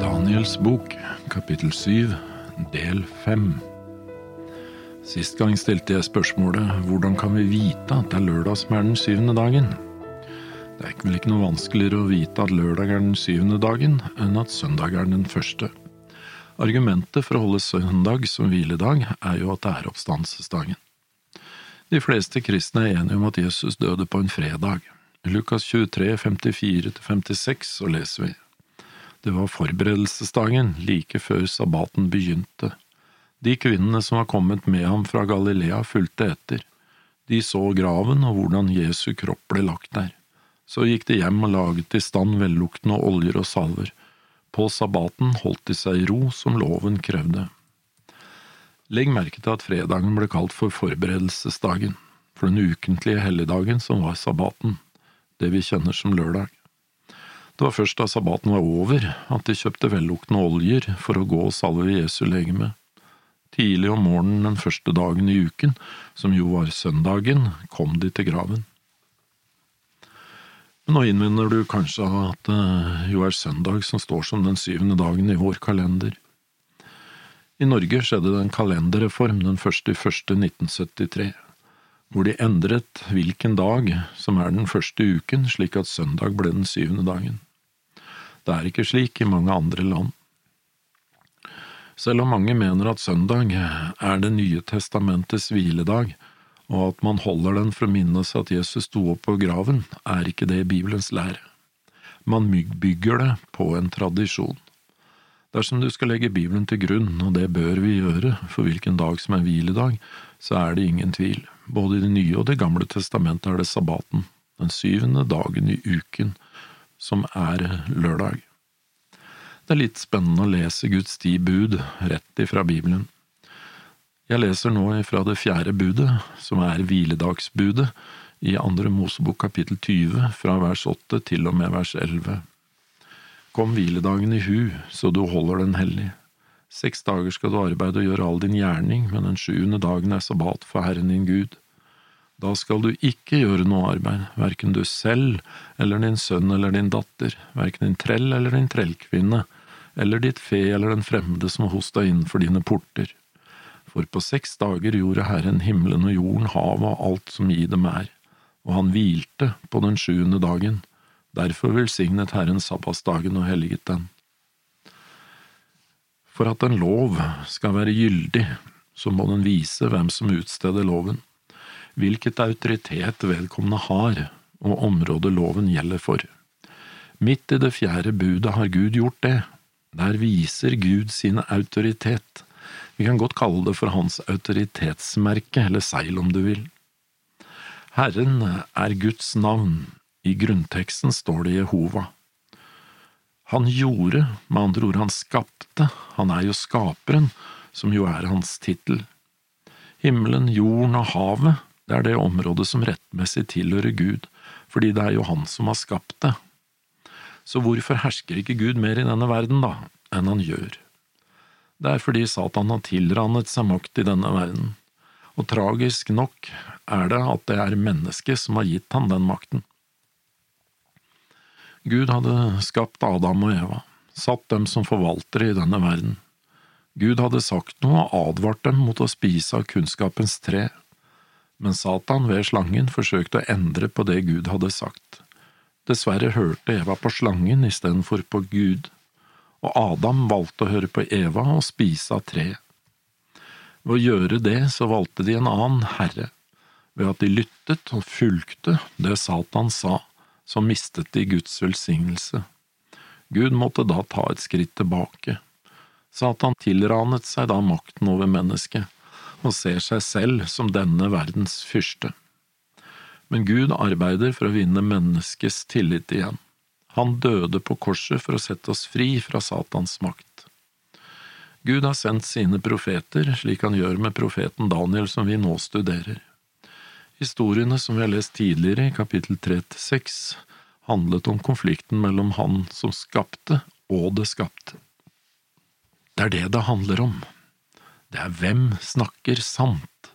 Daniels bok, kapittel 7, del 5. Sist gang stilte jeg spørsmålet hvordan kan vi vite at det er lørdag som er den syvende dagen? Det er vel ikke noe vanskeligere å vite at lørdag er den syvende dagen enn at søndag er den første. Argumentet for å holde søndag som hviledag er jo at det er oppstandelsesdagen. De fleste kristne er enige om at Jesus døde på en fredag. I Lukas 23, 54–56 så leser vi. Det var forberedelsesdagen, like før sabbaten begynte. De kvinnene som var kommet med ham fra Galilea, fulgte etter. De så graven og hvordan Jesu kropp ble lagt der. Så gikk de hjem og laget i stand velluktende oljer og salver. På sabbaten holdt de seg i ro som loven krevde. Legg merke til at fredagen ble kalt for forberedelsesdagen, for den ukentlige helligdagen som var sabbaten, det vi kjenner som lørdag. Det var først da sabbaten var over at de kjøpte velluktende oljer for å gå og salve Jesu legeme. Tidlig om morgenen den første dagen i uken, som jo var søndagen, kom de til graven. Men nå innvender du kanskje at det jo er søndag som står som den syvende dagen i vår kalender. I Norge skjedde det en kalenderreform den første i første 1973 hvor de endret hvilken dag som er den første uken, slik at søndag ble den syvende dagen. Det er ikke slik i mange andre land. Selv om mange mener at søndag er Det nye testamentets hviledag, og at man holder den for å minnes at Jesus sto opp på graven, er ikke det Bibelens lære. Man bygger det på en tradisjon. Dersom du skal legge Bibelen til grunn, og det bør vi gjøre for hvilken dag som er hviledag, så er det ingen tvil. Både i Det nye og Det gamle testamentet er det sabbaten, den syvende dagen i uken, som er lørdag. Det er litt spennende å lese Guds ti bud rett ifra Bibelen. Jeg leser nå ifra det fjerde budet, som er hviledagsbudet, i andre Mosebok kapittel 20, fra vers 8 til og med vers 11. Kom hviledagen i hu, så du holder den hellig. Seks dager skal du arbeide og gjøre all din gjerning, men den sjuende dagen er sabbat for Herren din Gud. Da skal du ikke gjøre noe arbeid, verken du selv eller din sønn eller din datter, verken din trell eller din trellkvinne, eller ditt fe eller den fremmede som hos deg innenfor dine porter. For på seks dager gjorde Herren himmelen og jorden, havet og alt som i dem er, og han hvilte på den sjuende dagen. Derfor velsignet Herren sabbatsdagen og helliget den. For at en lov skal være gyldig, så må den vise hvem som utsteder loven hvilket autoritet vedkommende har, og området loven gjelder for. Midt i det fjerde budet har Gud gjort det. Der viser Gud sin autoritet. Vi kan godt kalle det for hans autoritetsmerke, eller seil om du vil. Herren er Guds navn, i grunnteksten står det Jehova. Han gjorde, med andre ord han skapte, han er jo skaperen, som jo er hans tittel. Himmelen, jorden og havet det er det området som rettmessig tilhører Gud, fordi det er jo Han som har skapt det. Så hvorfor hersker ikke Gud mer i denne verden, da, enn han gjør? Det er fordi Satan har tilrannet seg makt i denne verden, og tragisk nok er det at det er mennesket som har gitt han den makten. Gud hadde skapt Adam og Eva, satt dem som forvaltere i denne verden. Gud hadde sagt noe og advart dem mot å spise av kunnskapens tre, men Satan ved slangen forsøkte å endre på det Gud hadde sagt. Dessverre hørte Eva på slangen istedenfor på Gud, og Adam valgte å høre på Eva og spise av treet. Ved å gjøre det så valgte de en annen herre. Ved at de lyttet og fulgte det Satan sa, så mistet de Guds velsignelse. Gud måtte da ta et skritt tilbake. Satan tilranet seg da makten over mennesket og ser seg selv som denne verdens fyrste. Men Gud arbeider for å vinne menneskets tillit igjen. Han døde på korset for å sette oss fri fra Satans makt. Gud har sendt sine profeter, slik han gjør med profeten Daniel som vi nå studerer. Historiene som vi har lest tidligere, i kapittel 3–6, handlet om konflikten mellom han som skapte og det skapte. Det er det det handler om. Det er hvem snakker sant,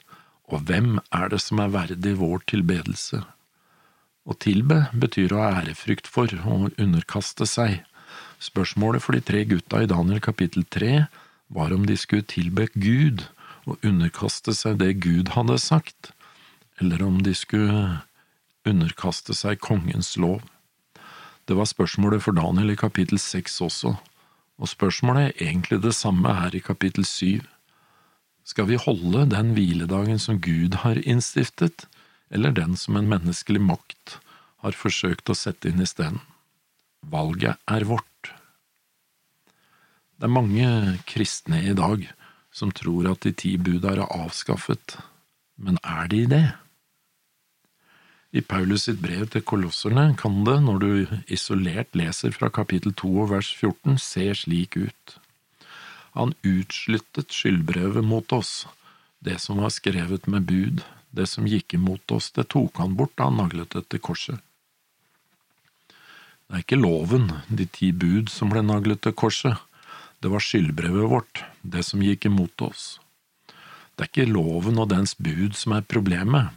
og hvem er det som er verdig vår tilbedelse? Å tilbe betyr å ha ærefrykt for, å underkaste seg, Spørsmålet for de tre gutta i Daniel kapittel tre var om de skulle tilbe Gud og underkaste seg det Gud hadde sagt, eller om de skulle underkaste seg kongens lov. Det var spørsmålet for Daniel i kapittel seks også, og spørsmålet er egentlig det samme her i kapittel syv. Skal vi holde den hviledagen som Gud har innstiftet, eller den som en menneskelig makt har forsøkt å sette inn isteden? Valget er vårt. Det er mange kristne i dag som tror at de ti bud er avskaffet, men er de det? I Paulus sitt brev til kolosserne kan det, når du isolert leser fra kapittel 2 og vers 14, se slik ut. Han utsluttet skyldbrevet mot oss, det som var skrevet med bud, det som gikk imot oss, det tok han bort da han naglet det til korset. Det er ikke loven, de ti bud, som ble naglet til korset, det var skyldbrevet vårt, det som gikk imot oss. Det er ikke loven og dens bud som er problemet.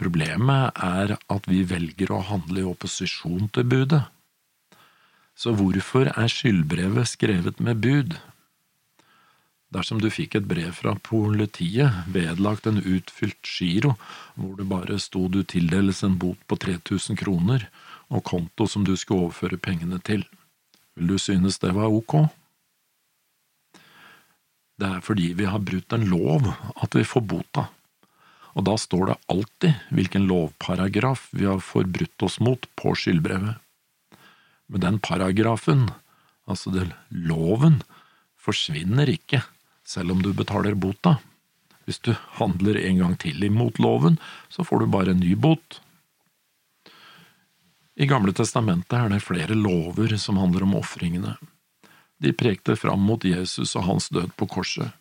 Problemet er at vi velger å handle i opposisjon til budet. Så hvorfor er skyldbrevet skrevet med bud? Dersom du fikk et brev fra politiet vedlagt en utfylt giro, hvor det bare sto du tildeles en bot på 3000 kroner og konto som du skulle overføre pengene til, vil du synes det var ok? Det er fordi vi har brutt en lov at vi får bota, og da står det alltid hvilken lovparagraf vi har forbrutt oss mot på skyldbrevet. Men den paragrafen, altså den loven, forsvinner ikke selv om du betaler bota. Hvis du handler en gang til imot loven, så får du bare en ny bot. I Gamle testamentet er det flere lover som handler om ofringene. De prekte fram mot Jesus og hans død på korset.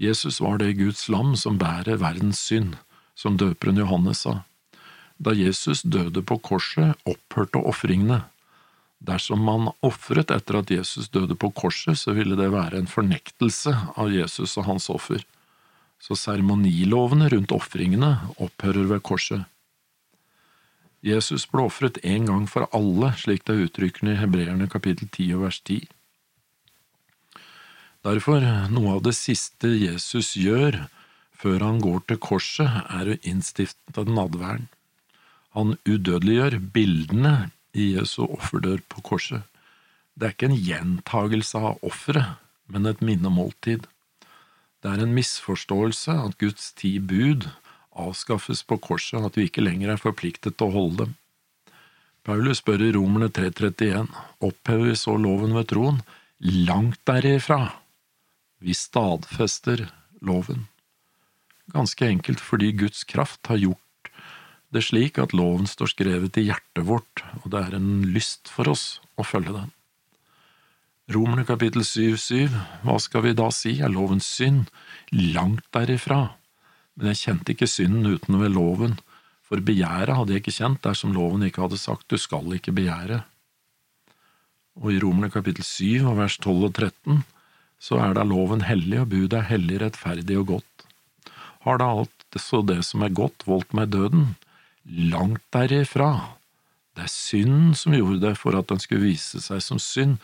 Jesus var det Guds lam som bærer verdens synd, som døperen Johannes sa. Da Jesus døde på korset, opphørte ofringene. Dersom man ofret etter at Jesus døde på korset, så ville det være en fornektelse av Jesus og hans offer. Så seremonilovene rundt ofringene opphører ved korset. Jesus ble ofret en gang for alle, slik det er uttrykkende i Hebreerne kapittel 10 og vers 10. Derfor, noe av det siste Jesus gjør før han går til korset, er å innstifte nadværen. Han udødeliggjør bildene i Jesu offerdør på korset. Det er ikke en gjentagelse av offeret, men et minnemåltid. Det er en misforståelse at Guds ti bud avskaffes på korset, at vi ikke lenger er forpliktet til å holde dem. Paulus spør i Romerne 3.31, opphever vi så loven ved troen? Langt derifra! Vi stadfester loven. Ganske enkelt fordi Guds kraft har gjort det slik at loven står skrevet i hjertet vårt, og det er en lyst for oss å følge den. Romerne kapittel 7-7, hva skal vi da si, er lovens synd? Langt derifra. Men jeg kjente ikke synden uten loven, for begjæret hadde jeg ikke kjent dersom loven ikke hadde sagt du skal ikke begjære. Og i Romerne kapittel 7 og vers 12 og 13 så er da loven hellig og budet er hellig, rettferdig og godt. Har da alt så det som er godt, voldt meg døden? Langt derifra. Det er synden som gjorde det for at den skulle vise seg som synd,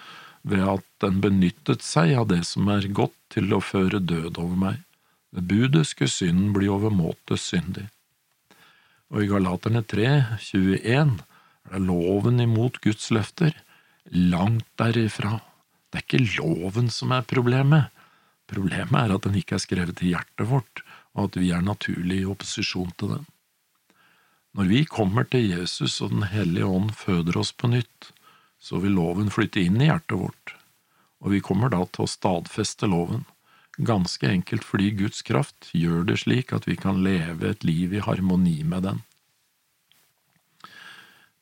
ved at den benyttet seg av det som er godt til å føre død over meg. Ved budet skulle synden bli overmåte syndig. Og i Galaterne 3, 21 er det loven imot Guds løfter, langt derifra. Det er ikke loven som er problemet. Problemet er at den ikke er skrevet i hjertet vårt, og at vi er naturlig i opposisjon til den. Når vi kommer til Jesus og Den hellige ånd føder oss på nytt, så vil loven flytte inn i hjertet vårt, og vi kommer da til å stadfeste loven, ganske enkelt fordi Guds kraft gjør det slik at vi kan leve et liv i harmoni med den.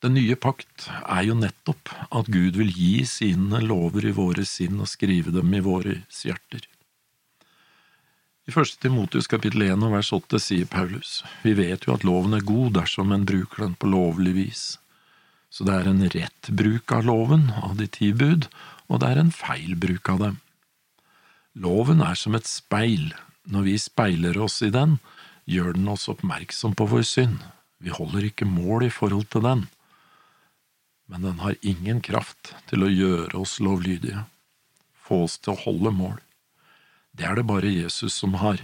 Den nye pakt er jo nettopp at Gud vil gi sine lover i våre sinn og skrive dem i våre hjerter. I første Timotius kapittel 1 og vers 8 sier Paulus, vi vet jo at loven er god dersom en bruker den på lovlig vis. Så det er en rett bruk av loven, av de ti bud, og det er en feil bruk av dem. Loven er som et speil, når vi speiler oss i den, gjør den oss oppmerksom på vår synd, vi holder ikke mål i forhold til den. men den har ingen kraft til å gjøre oss lovlydige, få oss til å holde mål. Det er det bare Jesus som har,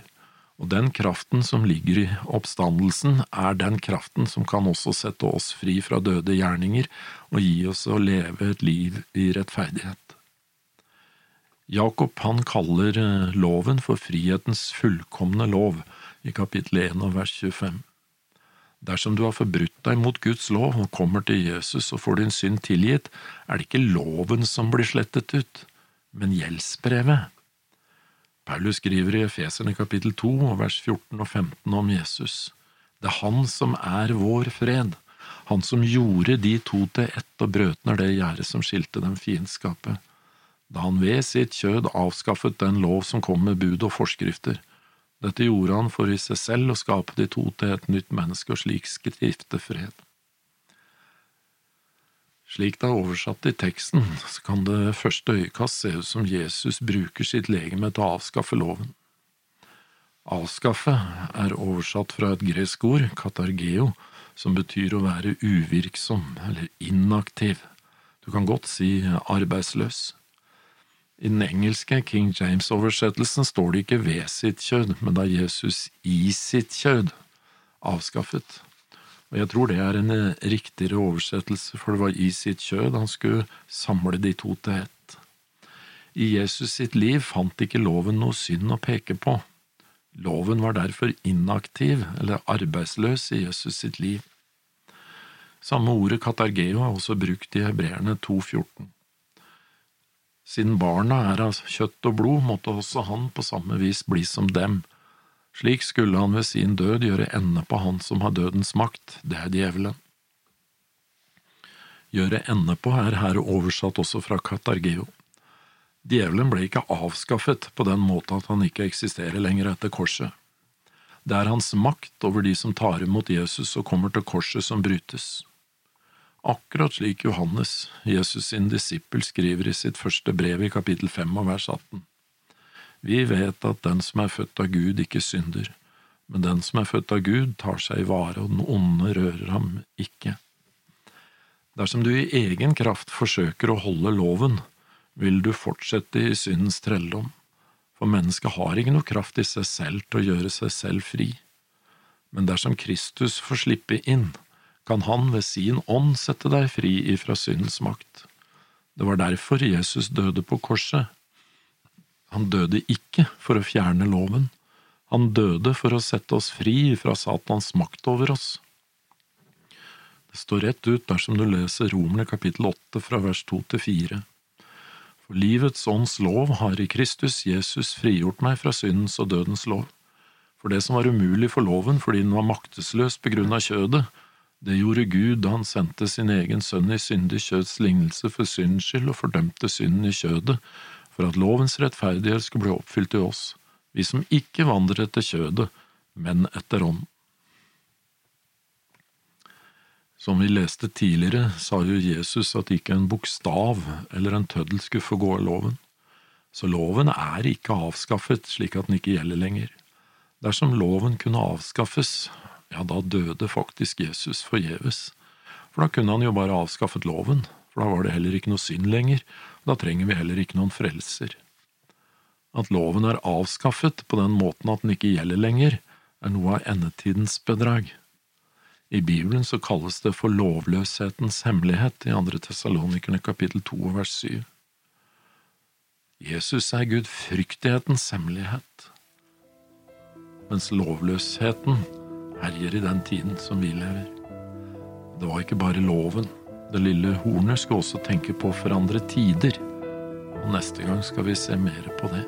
og den kraften som ligger i oppstandelsen, er den kraften som kan også sette oss fri fra døde gjerninger og gi oss å leve et liv i rettferdighet. Jakob han kaller eh, loven for frihetens fullkomne lov i kapittel 1 og vers 25. Dersom du har forbrutt deg mot Guds lov og kommer til Jesus og får din synd tilgitt, er det ikke loven som blir slettet ut, men gjeldsbrevet. Paulus skriver i Efeserne kapittel 2 og vers 14 og 15 om Jesus. Det er Han som er vår fred, Han som gjorde de to til ett og brøt ned det gjerdet som skilte dem fiendskapet, da han ved sitt kjød avskaffet den lov som kom med bud og forskrifter dette gjorde han for i seg selv å skape de to til et nytt menneske og slik skrifte fred. Slik det er oversatt i teksten, så kan det første øyekast se ut som Jesus bruker sitt legeme til å avskaffe loven. Avskaffe er oversatt fra et gresk ord, katargeo, som betyr å være uvirksom eller inaktiv. Du kan godt si arbeidsløs. I den engelske King James-oversettelsen står det ikke ved sitt kjød, men da Jesus i sitt kjød avskaffet. Og jeg tror det er en eh, riktigere oversettelse, for det var i sitt kjød han skulle samle de to til ett. I Jesus sitt liv fant ikke loven noe synd å peke på. Loven var derfor inaktiv eller arbeidsløs i Jesus sitt liv. Samme ordet katargeo er også brukt i Hebreerne 2,14. Siden barna er av kjøtt og blod, måtte også han på samme vis bli som dem. Slik skulle han ved sin død gjøre ende på han som har dødens makt, det er djevelen. Gjøre ende på er her oversatt også fra Katargeo. Djevelen ble ikke avskaffet på den måte at han ikke eksisterer lenger etter korset. Det er hans makt over de som tar imot Jesus og kommer til korset som brytes akkurat slik Johannes, Jesus sin disippel, skriver i sitt første brev i kapittel 5 og vers 18. Vi vet at den som er født av Gud, ikke synder, men den som er født av Gud, tar seg i vare, og den onde rører ham ikke. Dersom du i egen kraft forsøker å holde loven, vil du fortsette i syndens trelldom, for mennesket har ikke noe kraft i seg selv til å gjøre seg selv fri. Men dersom Kristus får slippe inn, kan Han ved sin ånd sette deg fri ifra syndens makt. Det var derfor Jesus døde på korset. Han døde ikke for å fjerne loven, han døde for å sette oss fri fra Satans makt over oss. Det står rett ut dersom du leser Romerne kapittel åtte fra vers to til fire. For livets ånds lov har i Kristus Jesus frigjort meg fra syndens og dødens lov. For det som var umulig for loven fordi den var maktesløs på grunn av kjødet, det gjorde Gud da han sendte sin egen sønn i syndig kjøds lignelse for syndens skyld og fordømte synden i kjødet, for at lovens rettferdighet skulle bli oppfylt i oss, vi som ikke vandrer etter kjødet, men etter ånd. Som vi leste tidligere, sa jo Jesus at ikke en bokstav eller en tøddel skulle få gå av loven. Så loven er ikke avskaffet slik at den ikke gjelder lenger. Dersom loven kunne avskaffes, ja, da døde faktisk Jesus forgjeves. For da kunne han jo bare avskaffet loven, for da var det heller ikke noe synd lenger, da trenger vi heller ikke noen frelser. At loven er avskaffet på den måten at den ikke gjelder lenger, er noe av endetidens bedrag. I Bibelen så kalles det for lovløshetens hemmelighet i andre Tessalonikerne kapittel to vers syv. Jesus er gudfryktighetens hemmelighet, mens lovløsheten herjer i den tiden som vi lever. Det var ikke bare loven. Det lille hornet skal også tenke på å forandre tider. Og neste gang skal vi se mer på det.